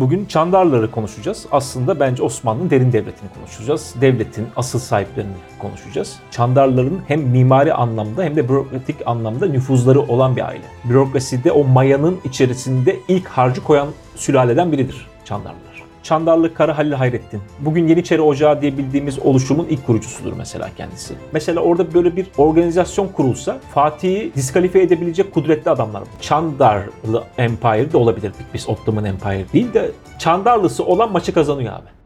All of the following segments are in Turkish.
Bugün Çandarlıları konuşacağız. Aslında bence Osmanlı'nın derin devletini konuşacağız. Devletin asıl sahiplerini konuşacağız. Çandarlıların hem mimari anlamda hem de bürokratik anlamda nüfuzları olan bir aile. Bürokraside o mayanın içerisinde ilk harcı koyan sülaleden biridir Çandarlılar. Çandarlı Kara Halil Hayrettin. Bugün Yeniçeri Ocağı diye bildiğimiz oluşumun ilk kurucusudur mesela kendisi. Mesela orada böyle bir organizasyon kurulsa Fatih'i diskalifiye edebilecek kudretli adamlar. Çandarlı Empire de olabilir. Biz Ottoman Empire değil de Çandarlısı olan maçı kazanıyor abi.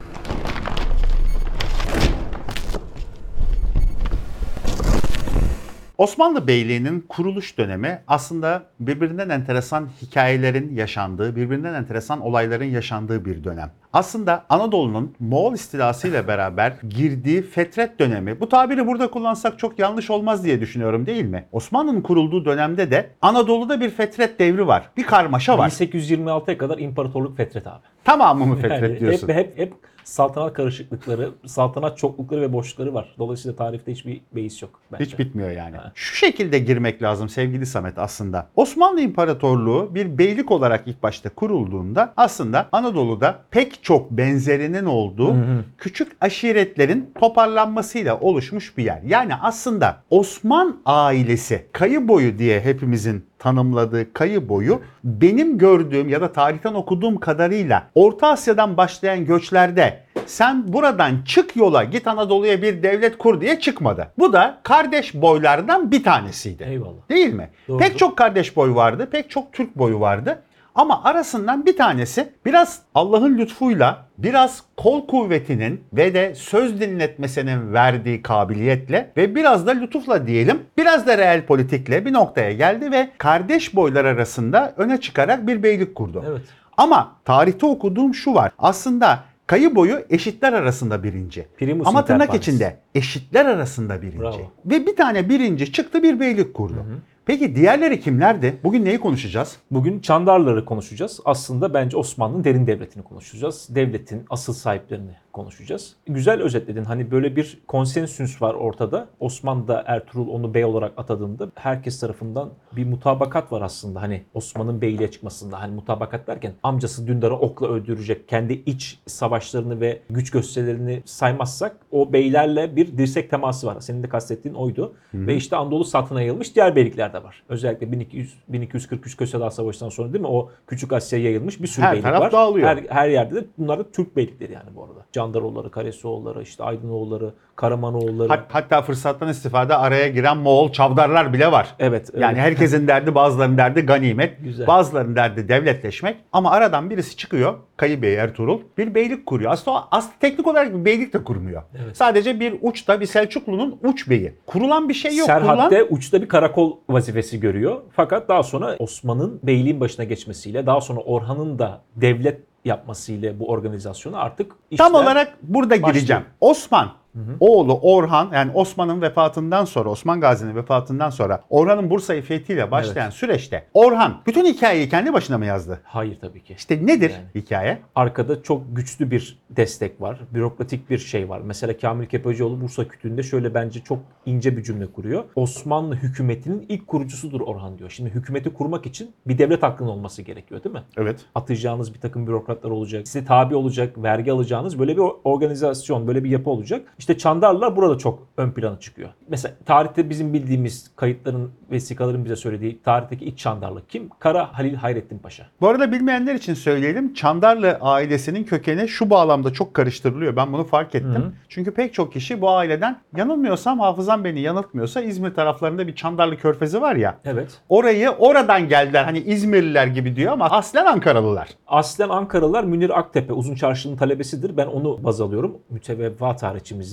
Osmanlı Beyliği'nin kuruluş dönemi aslında birbirinden enteresan hikayelerin yaşandığı, birbirinden enteresan olayların yaşandığı bir dönem. Aslında Anadolu'nun Moğol istilasıyla beraber girdiği fetret dönemi, bu tabiri burada kullansak çok yanlış olmaz diye düşünüyorum değil mi? Osmanlı'nın kurulduğu dönemde de Anadolu'da bir fetret devri var. Bir karmaşa var. 1826'ya kadar imparatorluk fetret abi. Tamamı mı fetret Yani diyorsun? hep, hep, hep saltanat karışıklıkları, saltanat çoklukları ve boşlukları var. Dolayısıyla tarihte hiçbir beis yok. Bence. Hiç bitmiyor yani. Ha. Şu şekilde girmek lazım sevgili Samet aslında. Osmanlı İmparatorluğu bir beylik olarak ilk başta kurulduğunda aslında Anadolu'da pek çok benzerinin olduğu küçük aşiretlerin toparlanmasıyla oluşmuş bir yer. Yani aslında Osman ailesi kayı boyu diye hepimizin tanımladığı kayı boyu benim gördüğüm ya da tarihten okuduğum kadarıyla Orta Asya'dan başlayan göçlerde sen buradan çık yola git Anadolu'ya bir devlet kur diye çıkmadı. Bu da kardeş boylardan bir tanesiydi. Eyvallah. Değil mi? Doğru. Pek çok kardeş boy vardı, pek çok Türk boyu vardı. Ama arasından bir tanesi biraz Allah'ın lütfuyla, biraz kol kuvvetinin ve de söz dinletmesinin verdiği kabiliyetle ve biraz da lütufla diyelim, biraz da reel politikle bir noktaya geldi ve kardeş boylar arasında öne çıkarak bir beylik kurdu. Evet. Ama tarihte okuduğum şu var. Aslında kayı boyu eşitler arasında birinci. Primus Ama tırnak içinde eşitler arasında birinci. Bravo. Ve bir tane birinci çıktı bir beylik kurdu. Peki diğerleri kimlerdi? Bugün neyi konuşacağız? Bugün Çandarları konuşacağız. Aslında bence Osmanlı'nın derin devletini konuşacağız. Devletin asıl sahiplerini konuşacağız. Güzel özetledin. Hani böyle bir konsensüs var ortada. Osman da Ertuğrul onu bey olarak atadığında herkes tarafından bir mutabakat var aslında. Hani Osman'ın beyliğe çıkmasında. Hani mutabakat derken amcası Dündar'ı okla öldürecek. Kendi iç savaşlarını ve güç gösterilerini saymazsak o beylerle bir dirsek teması var. Senin de kastettiğin oydu. Ve işte Anadolu satına yayılmış diğer beylikler de var. Özellikle 1200 1243 Köseler Savaşı'ndan sonra değil mi? O Küçük Asya'ya yayılmış bir sürü Her beylik taraf var. dağılıyor. Her, her yerde de bunlar da Türk beylikleri yani bu arada. Candaroğulları, Karesioğulları, işte Aydınoğulları, Karamanoğulları. Hat- hatta fırsattan istifade araya giren Moğol çavdarlar bile var. evet. evet. Yani herkesin derdi bazılarının derdi ganimet, Güzel. bazılarının derdi devletleşmek. Ama aradan birisi çıkıyor, Kayı Bey Ertuğrul, bir beylik kuruyor. Aslında, aslında teknik olarak bir beylik de kurmuyor. Evet. Sadece bir uçta bir Selçuklu'nun uç beyi. Kurulan bir şey yok. Kurulan... Serhat'te uçta bir karakol vazifesi görüyor. Fakat daha sonra Osman'ın beyliğin başına geçmesiyle, daha sonra Orhan'ın da devlet yapmasıyla bu organizasyonu artık. Tam olarak burada başlıyor. gireceğim. Osman oğlu Orhan yani Osman'ın vefatından sonra Osman Gazi'nin vefatından sonra Orhan'ın Bursa'yı fethiyle başlayan süreçte Orhan bütün hikayeyi kendi başına mı yazdı? Hayır tabii ki. İşte nedir Yani. hikaye? Arkada çok güçlü bir destek var. Bürokratik bir şey var. Mesela Kamil Kepecioğlu Bursa Kütüğü'nde şöyle bence çok ince bir cümle kuruyor. Osmanlı hükümetinin ilk kurucusudur Orhan diyor. Şimdi hükümeti kurmak için bir devlet hakkının olması gerekiyor değil mi? Evet. atayacağınız bir takım bürokratlar olacak. Size tabi olacak, vergi alacağınız böyle bir organizasyon, böyle bir yapı olacak. İşte Çandarlılar burada çok ön plana çıkıyor. Mesela tarihte bizim bildiğimiz kayıtların, vesikaların bize söylediği tarihteki iç Çandarlı kim? Kara Halil Hayrettin Paşa. Bu arada bilmeyenler için söyleyelim. Çandarlı ailesinin kökeni şu bağlamda çok karıştırılıyor. Ben bunu fark ettim. Çünkü pek çok kişi bu aileden yanılmıyorsam hafızam beni yanıltmıyorsa İzmir taraflarında bir Çandarlı körfezi var ya. Evet. Orayı oradan geldiler. Hani İzmirliler gibi diyor ama aslen Ankaralılar. Aslen Ankaralılar Münir Aktepe Uzun Çarşı'nın talebesidir. Ben onu baz alıyorum. Müteveffa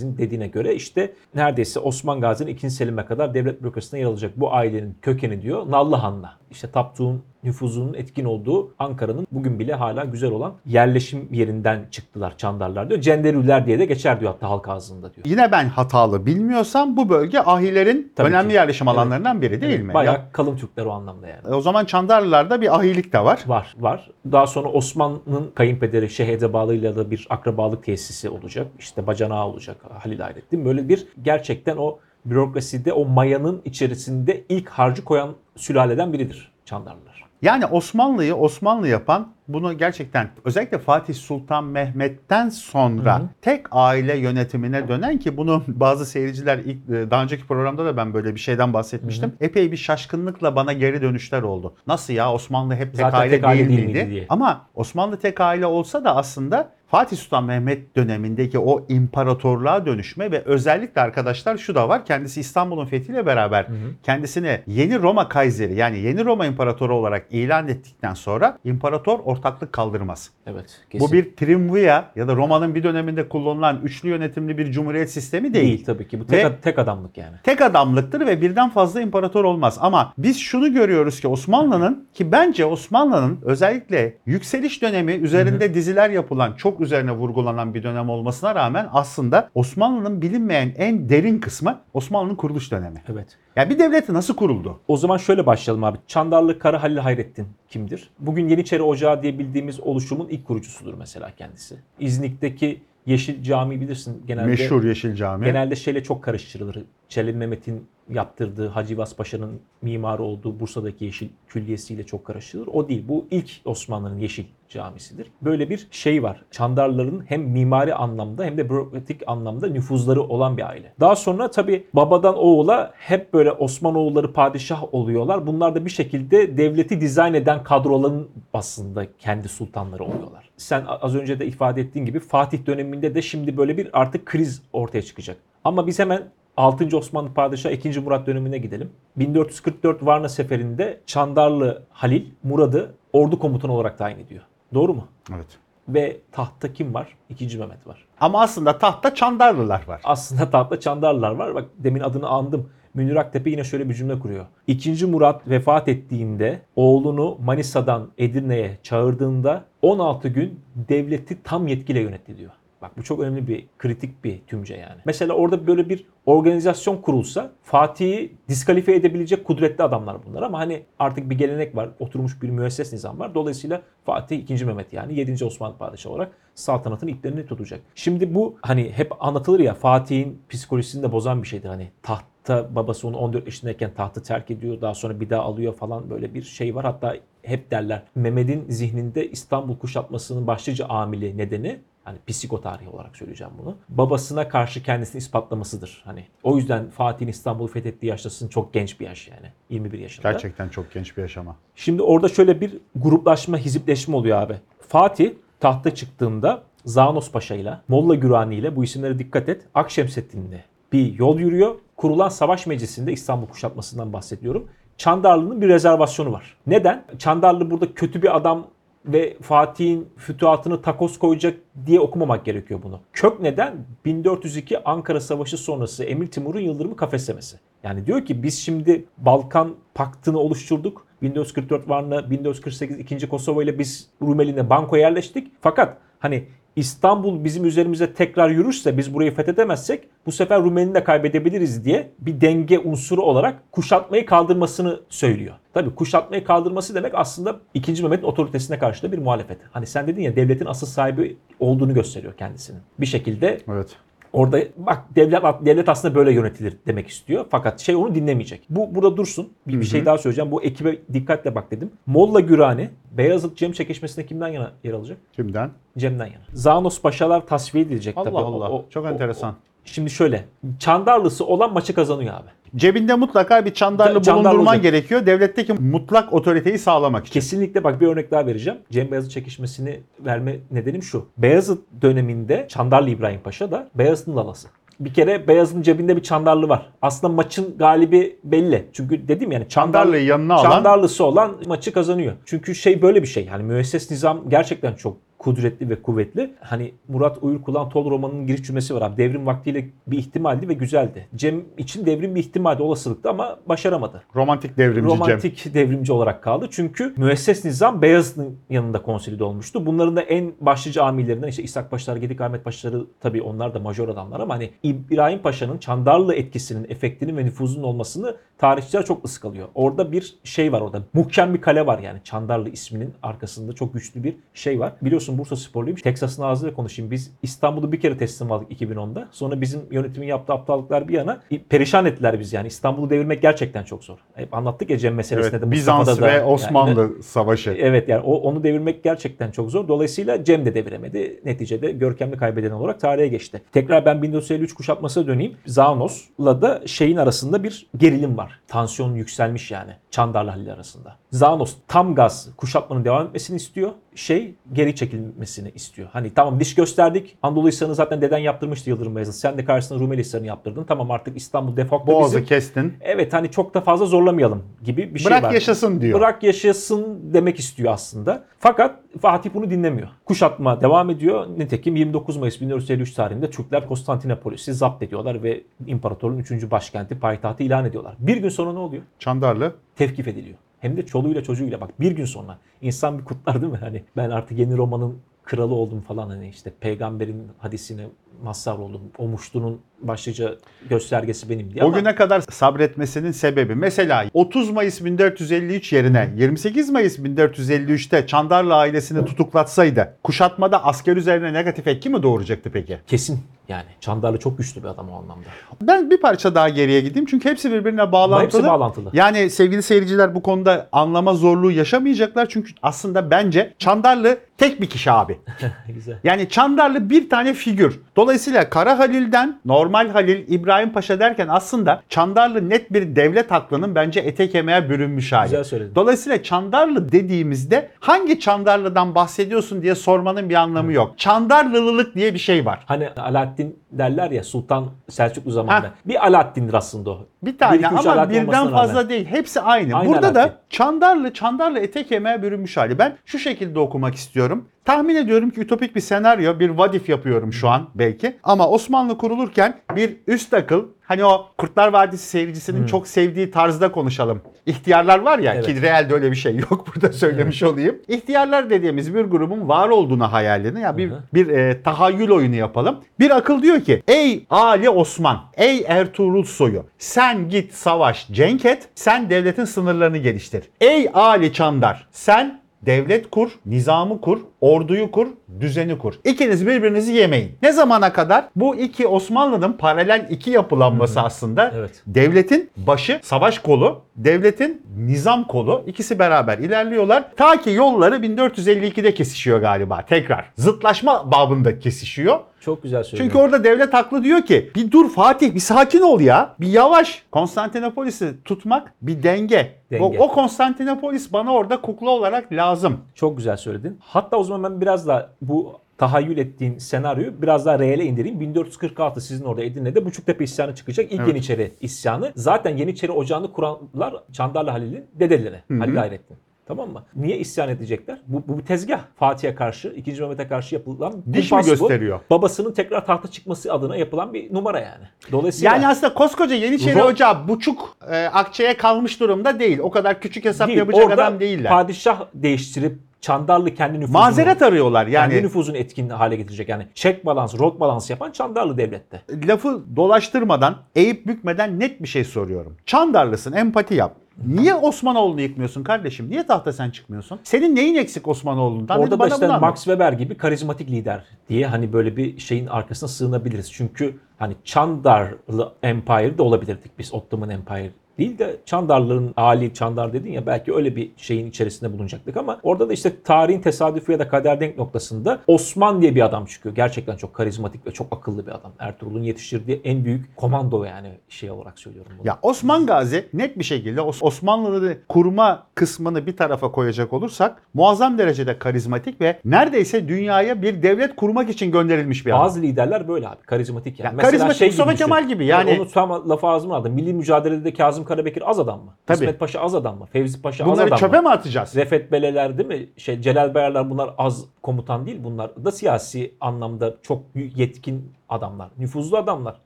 tarihçimizin dediğine göre işte neredeyse Osman Gazi'nin 2. Selim'e kadar devlet bürokrasisinde yer alacak bu ailenin kökeni diyor Nallıhan'la. İşte Taptuğ'un nüfuzunun etkin olduğu Ankara'nın bugün bile hala güzel olan yerleşim yerinden çıktılar Çandarlar diyor. Cenderüller diye de geçer diyor hatta halk ağzında diyor. Yine ben hatalı bilmiyorsam bu bölge ahilerin Tabii önemli ki. yerleşim Evet. alanlarından biri değil Evet, mi? Bayağı Ya- kalın Türkler o anlamda yani. o zaman Çandarlılarda bir ahilik de var. Var, var. Daha sonra Osman'ın kayınpederi Şehede Bağlı'yla da bir akrabalık tesisi olacak. İşte bacanağı olacak Halil Hayrettin. Böyle bir gerçekten o bürokraside o mayanın içerisinde ilk harcı koyan sülaleden biridir Çandarlılar. Yani Osmanlı'yı Osmanlı yapan bunu gerçekten özellikle Fatih Sultan Mehmet'ten sonra Hı hı. tek aile yönetimine dönen ki bunu bazı seyirciler ilk e, daha önceki programda da ben böyle bir şeyden bahsetmiştim. Epey bir şaşkınlıkla bana geri dönüşler oldu. Nasıl ya Osmanlı hep tek Zaten aile tek aile değil değil miydi? miydi diye. Ama Osmanlı tek aile olsa da aslında Fatih Sultan Mehmet dönemindeki o imparatorluğa dönüşme ve özellikle arkadaşlar şu da var. Kendisi İstanbul'un fethiyle beraber kendisini yeni Roma Kayseri yani yeni Roma İmparatoru olarak ilan ettikten sonra imparator ortaklık kaldırmaz. Evet. Kesin. Bu bir triumvia ya da Roma'nın bir döneminde kullanılan üçlü yönetimli bir cumhuriyet sistemi değil. değil. tabii ki. Bu tek, Ve- tek adamlık yani. Tek adamlıktır ve birden fazla imparator olmaz. Ama biz şunu görüyoruz ki Osmanlı'nın ki bence Osmanlı'nın özellikle yükseliş dönemi üzerinde diziler yapılan, çok üzerine vurgulanan bir dönem olmasına rağmen aslında Osmanlı'nın bilinmeyen en derin kısmı Osmanlı'nın kuruluş dönemi. Evet. Yani bir devleti nasıl kuruldu? O zaman şöyle başlayalım abi. Çandarlı Kara Halil Hayrettin kimdir? Bugün Yeniçeri Ocağı diye bildiğimiz oluşumun ilk kurucusudur mesela kendisi. İznik'teki Yeşil Cami bilirsin genelde. Meşhur Yeşil Cami. Genelde şeyle çok karıştırılır. Çelebi Mehmet'in yaptırdığı Hacı İvaz Paşa'nın mimarı olduğu Bursa'daki Yeşil Külliyesi'yle çok karıştırılır. O değil. Bu ilk Osmanlı'nın Yeşil Camisidir. Böyle bir şey var. Çandarların hem mimari anlamda hem de bürokratik anlamda nüfuzları olan bir aile. Daha sonra tabi babadan oğula hep böyle Osmanoğulları padişah oluyorlar. Bunlar da bir şekilde devleti dizayn eden kadroların aslında kendi sultanları oluyorlar. Sen az önce de ifade ettiğin gibi Fatih döneminde de şimdi böyle bir artık kriz ortaya çıkacak. Ama biz hemen 6. Osmanlı Padişahı 2. Murat dönemine gidelim. 1444 Varna seferinde Çandarlı Halil Murad'ı ordu komutanı olarak tayin ediyor. Doğru mu? Evet. Ve tahtta kim var? 2. Mehmet var. Ama aslında tahtta Çandarlılar var. Aslında tahtta Çandarlılar var. Bak demin adını andım. Münir Aktepe yine şöyle bir cümle kuruyor. İkinci Murat vefat ettiğinde oğlunu Manisa'dan Edirne'ye çağırdığında 16 gün devleti tam yetkiyle yönetti diyor. Bak bu çok önemli bir kritik bir tümce yani. Mesela orada böyle bir organizasyon kurulsa Fatih'i diskalifiye edebilecek kudretli adamlar bunlar ama hani artık bir gelenek var. Oturmuş bir müesses nizam var. Dolayısıyla Fatih 2. Mehmet yani 7. Osmanlı Padişahı olarak saltanatın iplerini tutacak. Şimdi bu hani hep anlatılır ya Fatih'in psikolojisini de bozan bir şeydir. Hani tahta babası onu 14 yaşındayken tahtı terk ediyor. Daha sonra bir daha alıyor falan böyle bir şey var. Hatta hep derler Mehmet'in zihninde İstanbul kuşatmasının başlıca amili nedeni Hani psikotarihi olarak söyleyeceğim bunu. Babasına karşı kendisini ispatlamasıdır. Hani o yüzden Fatih'in İstanbul'u fethettiği yaştasın çok genç bir yaş yani. 21 yaşında. Gerçekten çok genç bir yaşama. Şimdi orada şöyle bir gruplaşma, hizipleşme oluyor abi. Fatih tahta çıktığında Zanos Paşa ile Molla Gürani ile bu isimlere dikkat et. Akşemseddin'le bir yol yürüyor. Kurulan savaş meclisinde İstanbul kuşatmasından bahsediyorum. Çandarlı'nın bir rezervasyonu var. Neden? Çandarlı burada kötü bir adam ve Fatih'in fütuhatını takos koyacak diye okumamak gerekiyor bunu. Kök neden? 1402 Ankara Savaşı sonrası Emir Timur'un Yıldırım'ı kafeslemesi. Yani diyor ki biz şimdi Balkan paktını oluşturduk. 1444 Varna, 1448 2. Kosova ile biz Rumeli'ne banko yerleştik. Fakat hani İstanbul bizim üzerimize tekrar yürürse biz burayı fethedemezsek bu sefer Rumeli'ni de kaybedebiliriz diye bir denge unsuru olarak kuşatmayı kaldırmasını söylüyor. Tabii kuşatmayı kaldırması demek aslında 2. Mehmet'in otoritesine karşı da bir muhalefet. Hani sen dedin ya devletin asıl sahibi olduğunu gösteriyor kendisinin. Bir şekilde Evet. Orada bak devlet devlet aslında böyle yönetilir demek istiyor. Fakat şey onu dinlemeyecek. Bu burada dursun. Bir, bir şey daha söyleyeceğim. Bu ekibe dikkatle bak dedim. Molla Gürani Beyazıt Cem çekişmesinde kimden yana yer alacak? Kimden? Cem'den yana. Zanos Paşalar tasfiye edilecek Allah tabii. Allah. O- çok o- enteresan. o- Şimdi şöyle. Çandarlısı olan maçı kazanıyor abi. Cebinde mutlaka bir çandarlı Çandarlı bulundurman olacak. gerekiyor. Devletteki mutlak otoriteyi sağlamak için. Kesinlikle bak bir örnek daha vereceğim. Cem Beyazıt çekişmesini verme nedenim şu. Beyazıt döneminde Çandarlı İbrahim Paşa da Beyazıt'ın lalası. Bir kere Beyazıt'ın cebinde bir Çandarlı var. Aslında maçın galibi belli. Çünkü dedim yani Çandarlı, Çandarlı'yı yanına alan Çandarlısı olan maçı kazanıyor. Çünkü şey böyle bir şey. Hani müesses nizam gerçekten çok kudretli ve kuvvetli. Hani Murat Uyurkulan Tol romanının giriş cümlesi var abi. Devrim vaktiyle bir ihtimaldi ve güzeldi. Cem için devrim bir ihtimaldi olasılıktı ama başaramadı romantik devrimci Cem. romantik devrimci olarak kaldı. Çünkü müesses nizam Beyazıt'ın yanında konsolide olmuştu. Bunların da en başlıca amillerinden işte İshak Paşalar, Gedik Ahmet Paşaları tabii onlar da major adamlar ama hani İbrahim Paşa'nın Çandarlı etkisinin, efektinin ve nüfuzunun olmasını tarihçiler çok ıskalıyor. Orada bir şey var orada. Muhkem bir kale var yani. Çandarlı isminin arkasında çok güçlü bir şey var. Biliyorsun biliyorsun Bursa sporluymuş. Texas'ın ağzıyla konuşayım. Biz İstanbul'u bir kere teslim aldık 2010'da. Sonra bizim yönetimin yaptığı aptallıklar bir yana perişan ettiler biz yani. İstanbul'u devirmek gerçekten çok zor. Hep anlattık ya Cem meselesinde Evet, de Bizans da. ve Yani Osmanlı savaşı. Evet yani o, onu devirmek gerçekten çok zor. Dolayısıyla Cem de deviremedi. Neticede görkemli kaybeden olarak tarihe geçti. Tekrar ben 1953 kuşatmasına döneyim. Zanos'la da şeyin arasında bir gerilim var. Tansiyon yükselmiş yani. Çandarlı Halil arasında. Zanos tam gaz kuşatmanın devam etmesini istiyor. Şey geri çekilmesini istiyor. Hani tamam diş gösterdik. Anadolu Hisarı'nı zaten deden yaptırmıştı Yıldırım Beyazıt. Sen de karşısına Rumeli Hisarı'nı yaptırdın. Tamam artık İstanbul defakto Boğazı bizim. kestin. Evet hani çok da fazla zorlamayalım gibi bir şey Bırak var. yaşasın diyor. Bırak yaşasın demek istiyor aslında. Fakat Fatih bunu dinlemiyor. Kuşatma devam ediyor. Nitekim 29 Mayıs 1453 tarihinde Türkler Konstantinopolis'i zapt ediyorlar ve imparatorun 3. başkenti payitahtı ilan ediyorlar. Bir gün sonra ne oluyor? Çandarlı. Tevkif ediliyor. Hem de çoluğuyla çocuğuyla bak bir gün sonra. insan bir kutlar değil mi? Hani ben artık yeni romanın kralı oldum falan hani işte peygamberin hadisine mazhar oldum. O muştunun başlıca göstergesi benim diye. O ama- güne kadar sabretmesinin sebebi mesela 30 Mayıs 1453 yerine 28 Mayıs 1453'te Çandarlı ailesini tutuklatsaydı kuşatmada asker üzerine negatif etki mi doğuracaktı peki? Kesin yani. Çandarlı çok güçlü bir adam o anlamda. Ben bir parça daha geriye gideyim çünkü hepsi birbirine bağlantılı. Hepsi bağlantılı. Yani sevgili seyirciler bu konuda anlama zorluğu yaşamayacaklar çünkü aslında bence Çandarlı tek bir kişi abi. Güzel. Yani Çandarlı bir tane figür. Dolayısıyla Kara Halil'den Normal Halil, İbrahim Paşa derken aslında Çandarlı net bir devlet aklının bence ete kemiğe bürünmüş hali. Güzel söyledin. Dolayısıyla Çandarlı dediğimizde hangi Çandarlı'dan bahsediyorsun diye sormanın bir anlamı yok. Çandarlılılık diye bir şey var. Hani Alaaddin derler ya Sultan Selçuklu zamanında. Heh. Bir Alaaddin'dir aslında o. Bir tane üç ama birden fazla rağmen. değil. Hepsi aynı. Aynı Burada Alaaddin. da Çandarlı, Çandarlı ete kemiğe bürünmüş hali. Ben şu şekilde okumak istiyorum. Tahmin ediyorum ki ütopik bir senaryo, bir vadif yapıyorum şu an belki. Ama Osmanlı kurulurken bir üst akıl, hani o Kurtlar Vadisi seyircisinin çok sevdiği tarzda konuşalım. İhtiyarlar var ya Evet. ki realde öyle bir şey yok burada söylemiş olayım. İhtiyarlar dediğimiz bir grubun var olduğunu hayal edin. Ya bir, Hı hı. bir e, tahayyül oyunu yapalım. Bir akıl diyor ki ey Ali Osman, ey Ertuğrul soyu sen git savaş cenk et, sen devletin sınırlarını geliştir. Ey Ali Çandar sen devlet kur, nizamı kur, orduyu kur, düzeni kur. İkiniz birbirinizi yemeyin. Ne zamana kadar? Bu iki Osmanlı'nın paralel iki yapılanması aslında. Evet. Devletin başı savaş kolu, devletin nizam kolu ikisi beraber ilerliyorlar. Ta ki yolları 1452'de kesişiyor galiba tekrar. Zıtlaşma babında kesişiyor. Çok güzel söyledin. Çünkü orada devlet haklı diyor ki bir dur Fatih bir sakin ol ya. Bir yavaş. Konstantinopolis'i tutmak bir denge. Denge. O, o Konstantinopolis bana orada kukla olarak lazım. Çok güzel söyledin. Hatta o zaman ben biraz da bu tahayyül ettiğin senaryoyu biraz daha reale indireyim. 1446 sizin orada Edirne'de Buçuktepe isyanı çıkacak. İlk Evet. Yeniçeri isyanı. Zaten Yeniçeri ocağını kuranlar Çandarlı Halil'in dedeleri. Halil Hayrettin. Tamam mı? Niye isyan edecekler? Bu, bu bir tezgah. Fatih'e karşı, 2. Mehmet'e karşı yapılan Diş mi bu. gösteriyor? Babasının tekrar tahta çıkması adına yapılan bir numara yani. Dolayısıyla Yani aslında koskoca Yeniçeri Ro- Ocağı buçuk e, akçeye kalmış durumda değil. O kadar küçük hesap değil. yapacak Orada adam değiller. padişah değiştirip Çandarlı kendi nüfuzunu Mazeret arıyorlar kendi yani. nüfuzunu etkin hale getirecek. Yani check balans, rot balans yapan Çandarlı devlette. Lafı dolaştırmadan, eğip bükmeden net bir şey soruyorum. Çandarlısın, empati yap. Niye Osmanoğlu'nu yıkmıyorsun kardeşim? Niye tahta sen çıkmıyorsun? Senin neyin eksik Osmanoğlu'ndan? Orada da bana işte bunu anlat. Max Weber gibi karizmatik lider diye hani böyle bir şeyin arkasına sığınabiliriz. Çünkü hani Çandarlı Empire'de olabilirdik biz Ottoman Empire değil de Çandarlı'nın Ali Çandar dedin ya belki öyle bir şeyin içerisinde bulunacaktık ama orada da işte tarihin tesadüfü ya da kader denk noktasında Osman diye bir adam çıkıyor. Gerçekten çok karizmatik ve çok akıllı bir adam. Ertuğrul'un yetiştirdiği en büyük komando yani şey olarak söylüyorum bunu. Ya Osman Gazi net bir şekilde Os- Osmanlı'nı kurma kısmını bir tarafa koyacak olursak muazzam derecede karizmatik ve neredeyse dünyaya bir devlet kurmak için gönderilmiş bir adam. Bazı liderler böyle abi. Karizmatik yani. Ya karizmatik şey Mustafa. Kemal gibi yani. Onu tam lafı ağzıma aldım. Milli mücadelede Kazım Karabekir az adam mı? Tabii. İsmet Paşa az adam mı? Fevzi Paşa az Bunları adam çöpe mı? mi atacağız? Refet Beleler değil mi? Şey Celal Bayarlar bunlar az komutan değil. Bunlar da siyasi anlamda çok yetkin adamlar. Nüfuzlu adamlar.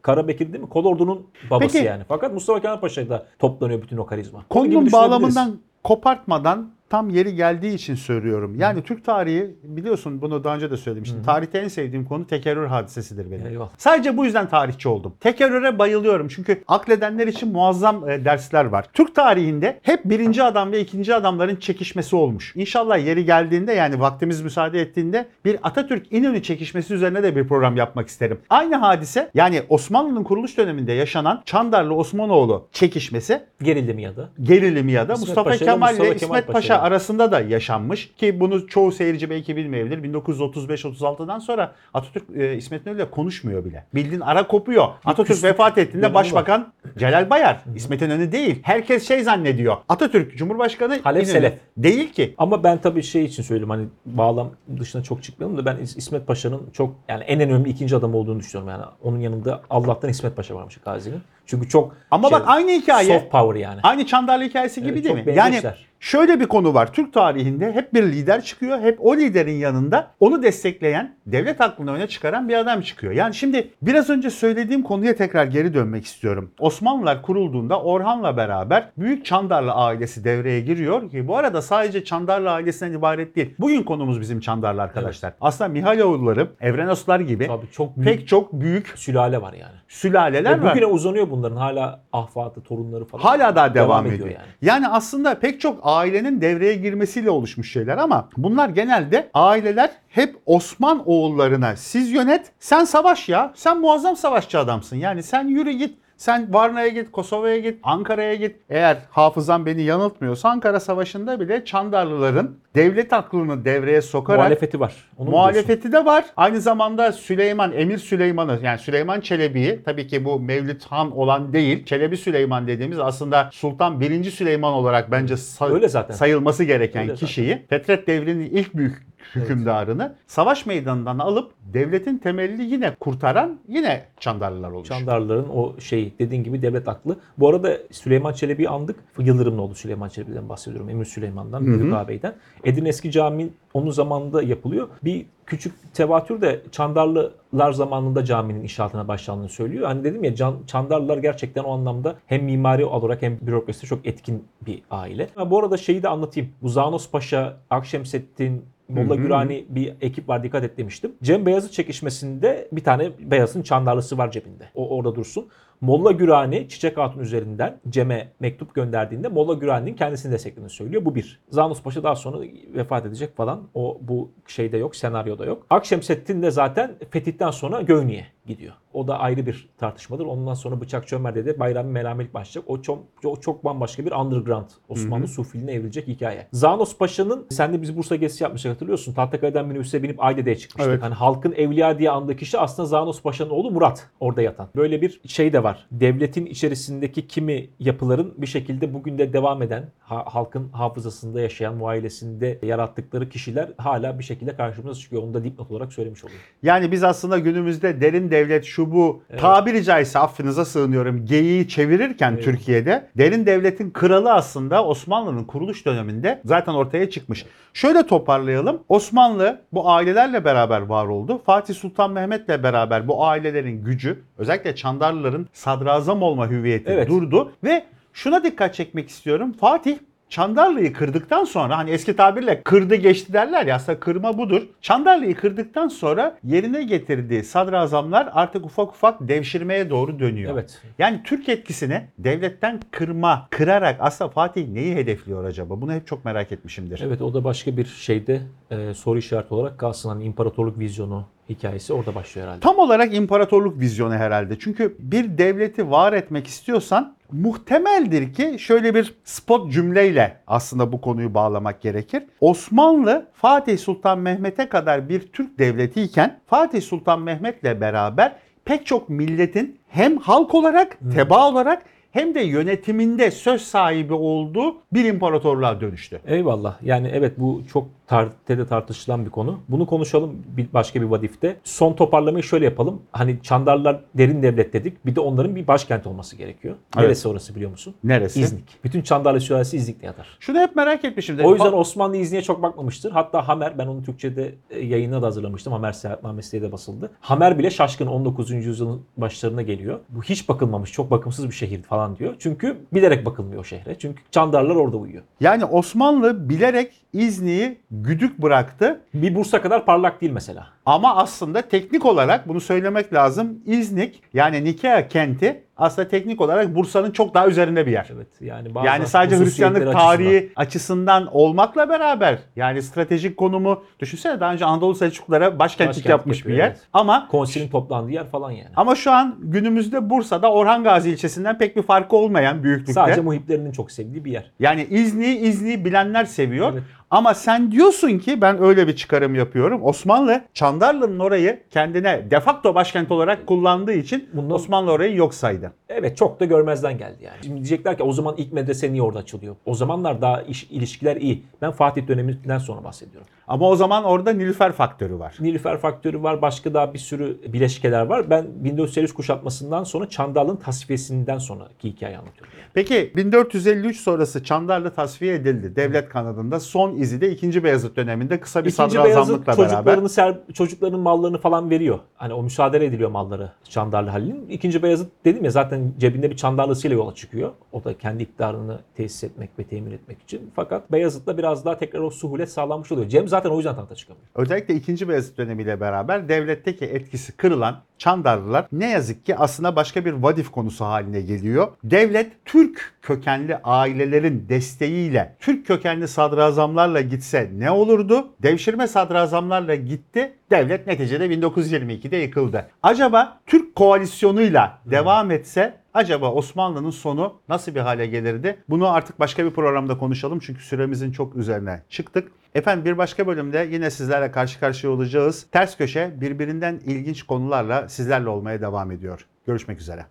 Karabekir değil mi? Kolordu'nun babası Peki. yani. Fakat Mustafa Kemal Paşa'da toplanıyor bütün o karizma. Konunun bağlamından kopartmadan tam yeri geldiği için söylüyorum. Yani Türk tarihi biliyorsun bunu daha önce de söylemiştim. Tarihte en sevdiğim konu tekerrür hadisesidir benim. Eyvallah. Sadece bu yüzden tarihçi oldum. Tekerrüre bayılıyorum çünkü akledenler için muazzam e, dersler var. Türk tarihinde hep birinci adam ve ikinci adamların çekişmesi olmuş. İnşallah yeri geldiğinde yani vaktimiz müsaade ettiğinde bir Atatürk İnönü çekişmesi üzerine de bir program yapmak isterim. Aynı hadise yani Osmanlı'nın kuruluş döneminde yaşanan Çandarlı Osmanoğlu çekişmesi Gerildim ya da. gerilimi ya da Mustafa ile Kemal Mustafa ile İsmet Paşa İle. arasında da yaşanmış ki bunu çoğu seyirci belki bilmeyebilir. 1935-36'dan sonra Atatürk e, İsmet İnönü ile konuşmuyor bile. Bildiğin ara kopuyor. Atatürk vefat ettiğinde Başbakan Celal Bayar. İsmet İnönü değil. Herkes şey zannediyor. Atatürk Cumhurbaşkanı Halef İnönü. Selef. Değil ki. Ama ben tabii şey için söyleyeyim hani bağlam dışına çok çıkmayalım da ben İs- İsmet Paşa'nın çok yani en önemli ikinci adam olduğunu düşünüyorum yani. Onun yanında Allah'tan İsmet Paşa varmış Gazi'nin. Çünkü çok Ama şey, bak aynı hikaye. soft power yani. Aynı Çandarlı hikayesi gibi Evet, değil çok mi? Yani benzeşler. Şöyle bir konu var. Türk tarihinde hep bir lider çıkıyor. Hep o liderin yanında onu destekleyen, devlet aklını öne çıkaran bir adam çıkıyor. Yani şimdi biraz önce söylediğim konuya tekrar geri dönmek istiyorum. Osmanlılar kurulduğunda Orhan'la beraber Büyük Çandarlı ailesi devreye giriyor ki bu arada sadece Çandarlı ailesinden ibaret değil. Bugün konumuz bizim Çandarlı arkadaşlar. Aslında Mihailoğulları, Evrenoslar gibi Tabii çok büyük pek çok büyük sülale var yani. sülaleler Ve var. bugüne uzanıyor bunların hala ahfatı, torunları falan. Hala daha devam, ediyor. yani. Yani. aslında pek çok ailenin devreye girmesiyle oluşmuş şeyler ama bunlar genelde aileler hep Osman oğullarına siz yönet, sen savaş ya. Sen muazzam savaşçı adamsın. Yani sen yürü git. Sen Varna'ya git, Kosova'ya git, Ankara'ya git. Eğer hafızam beni yanıltmıyorsa Ankara Savaşı'nda bile Çandarlıların devlet aklını devreye sokarak Muhalefeti var. Onu? Muhalefeti de var. Aynı zamanda Süleyman, Emir Süleyman'ı yani Süleyman Çelebi'yi tabii ki bu Mevlüt Han olan değil. Çelebi Süleyman dediğimiz aslında Sultan 1. Süleyman olarak bence sa- Öyle zaten. sayılması gereken Öyle zaten. kişiyi Fetret Devri'nin ilk büyük hükümdarını savaş meydanından alıp devletin temelini yine kurtaran yine Çandarlılar olmuş. Çandarlıların o şey dediğin gibi devlet aklı. Bu arada Süleyman Çelebi'yi andık. Yıldırım'ın oğlu Süleyman Çelebi'den bahsediyorum. Emir Süleyman'dan, Büyük Ağabey'den. Edirne Eski Cami onun zamanında yapılıyor. Bir küçük tevatür de Çandarlılar zamanında caminin inşaatına başlandığını söylüyor. Hani dedim ya Can, Çandarlılar gerçekten o anlamda hem mimari olarak hem bürokraside çok etkin bir aile. Ha, bu arada şeyi de anlatayım. Bu Zanos Paşa, Akşemseddin, Molla Gürani bir ekip var dikkat et demiştim. Cem Beyazıt çekişmesinde bir tane Beyazıt'ın çandarlısı var cebinde. O orada dursun. Molla Gürani Çiçek Hatun üzerinden Cem'e mektup gönderdiğinde Molla Gürani'nin kendisini desteklediğini söylüyor. Bu bir. Zanus Paşa daha sonra vefat edecek falan. O bu şeyde yok, senaryoda yok. Akşemseddin de zaten fetihten sonra Gövni'ye gidiyor. O da ayrı bir tartışmadır. Ondan sonra Bıçakçı Ömer'de de Bayrami Melamelik başlayacak. O çok, o çok bambaşka bir underground Osmanlı sufiliğine evrilecek hikaye. Zanos Paşa'nın sen de biz Bursa gezisi yapmıştık hatırlıyorsun. Tahtakale'den minibüse binip Aydere'ye çıkmıştık. Evet. Hani halkın evliya diye andığı kişi aslında Zanos Paşa'nın oğlu Murat orada yatan. Böyle bir şey de var. Devletin içerisindeki kimi yapıların bir şekilde bugün de devam eden, ha- halkın hafızasında yaşayan, muailesinde yarattıkları kişiler hala bir şekilde karşımıza çıkıyor. Onu da dipnot olarak söylemiş olayım. Yani biz aslında günümüzde derin devlet şu bu tabiri caizse affınıza sığınıyorum geyiği çevirirken Türkiye'de derin devletin kralı aslında Osmanlı'nın kuruluş döneminde zaten ortaya çıkmış. Şöyle toparlayalım. Osmanlı bu ailelerle beraber var oldu. Fatih Sultan Mehmet'le beraber bu ailelerin gücü özellikle Çandarlıların sadrazam olma hüviyeti Evet. durdu ve şuna dikkat çekmek istiyorum. Fatih Çandarlı'yı kırdıktan sonra hani eski tabirle kırdı geçti derler ya aslında kırma budur. Çandarlı'yı kırdıktan sonra yerine getirdiği sadrazamlar artık ufak ufak devşirmeye doğru dönüyor. Evet. Yani Türk etkisini devletten kırma, kırarak aslında Fatih neyi hedefliyor acaba? Bunu hep çok merak etmişimdir. Evet o da başka bir şeyde e, soru işareti olarak kalsın. Hani imparatorluk vizyonu hikayesi orada başlıyor herhalde. Tam olarak imparatorluk vizyonu herhalde. Çünkü bir devleti var etmek istiyorsan muhtemeldir ki şöyle bir spot cümleyle aslında bu konuyu bağlamak gerekir. Osmanlı Fatih Sultan Mehmet'e kadar bir Türk devletiyken Fatih Sultan Mehmet'le beraber pek çok milletin hem halk olarak, teba olarak hem de yönetiminde söz sahibi olduğu bir imparatorluğa dönüştü. Eyvallah. Yani evet bu çok tarihte de tartışılan bir konu. Bunu konuşalım bir başka bir vadifte. Son toparlamayı şöyle yapalım. Hani Çandarlar derin devlet dedik. Bir de onların bir başkent olması gerekiyor. Evet. Neresi orası biliyor musun? Neresi? İznik. Bütün Çandarlı sülalesi İznik'te yatar. Şunu hep merak etmişim. O yüzden Osmanlı İznik'e çok bakmamıştır. Hatta Hamer, ben onu Türkçe'de e, yayına da hazırlamıştım. Hamer Seyahatnamesi diye de basıldı. Hamer bile şaşkın 19. yüzyılın başlarına geliyor. Bu hiç bakılmamış, çok bakımsız bir şehir falan diyor. Çünkü bilerek bakılmıyor o şehre. Çünkü Çandarlar orada uyuyor. Yani Osmanlı bilerek İznik'i güdük bıraktı. Bir Bursa kadar parlak değil mesela. Ama aslında teknik olarak bunu söylemek lazım. İznik yani Nikea kenti aslında teknik olarak Bursa'nın çok daha üzerinde bir yer. Evet yani bazı Yani sadece Hristiyanlık açısından. tarihi açısından. olmakla beraber yani stratejik konumu düşünsene daha önce Anadolu Selçuklulara başkentlik Başkent yapmış bir yapıyor, yer. evet. Ama konsilin toplandığı yer falan yani. ama şu an günümüzde Bursa'da Orhan Gazi ilçesinden pek bir farkı olmayan büyüklükte. Sadece muhiplerinin çok sevdiği bir yer. Yani İznik'i İznik'i bilenler seviyor. Evet. Ama sen diyorsun ki ben öyle bir çıkarım yapıyorum. Osmanlı Çandarlı'nın orayı kendine de facto başkent olarak kullandığı için Bundan- Osmanlı orayı yok saydı. Evet çok da görmezden geldi yani. Şimdi diyecekler ki o zaman ilk medrese niye orada açılıyor? O zamanlar daha iş, ilişkiler iyi. Ben Fatih döneminden sonra bahsediyorum. Ama o zaman orada Nilüfer faktörü var. Nilüfer faktörü var, başka daha bir sürü bileşkeler var. Ben 1453 kuşatmasından sonra Çandarlı'nın tasfiyesinden sonraki hikayeyi anlatıyorum. Yani. Peki 1453 sonrası Çandarlı tasfiye edildi. Devlet kanadında son izi de 2. Beyazıt döneminde kısa bir sadrazamlıkla beraber. çocuklarını, ser- çocukların mallarını falan veriyor. Hani o müsaade ediliyor malları Çandarlı Halil'in. İkinci Beyazıt dedim ya zaten cebinde bir Çandarlısıyla yola çıkıyor. O da kendi iktidarını tesis etmek ve temin etmek için. Fakat Beyazıt'la biraz daha tekrar o suhulet sağlanmış oluyor. Cem zaten o yüzden tahta çıkamıyor. Özellikle 2. Beyazıt dönemiyle beraber devletteki etkisi kırılan Çandarlılar ne yazık ki aslında başka bir vadif konusu haline geliyor. Devlet Türk kökenli ailelerin desteğiyle Türk kökenli sadrazamlarla gitse ne olurdu? Devşirme sadrazamlarla gitti. Devlet neticede 1922'de yıkıldı. Acaba Türk koalisyonuyla devam etse acaba Osmanlı'nın sonu nasıl bir hale gelirdi? Bunu artık başka bir programda konuşalım çünkü süremizin çok üzerine çıktık. Efendim bir başka bölümde yine sizlerle karşı karşıya olacağız. Ters köşe birbirinden ilginç konularla sizlerle olmaya devam ediyor. Görüşmek üzere.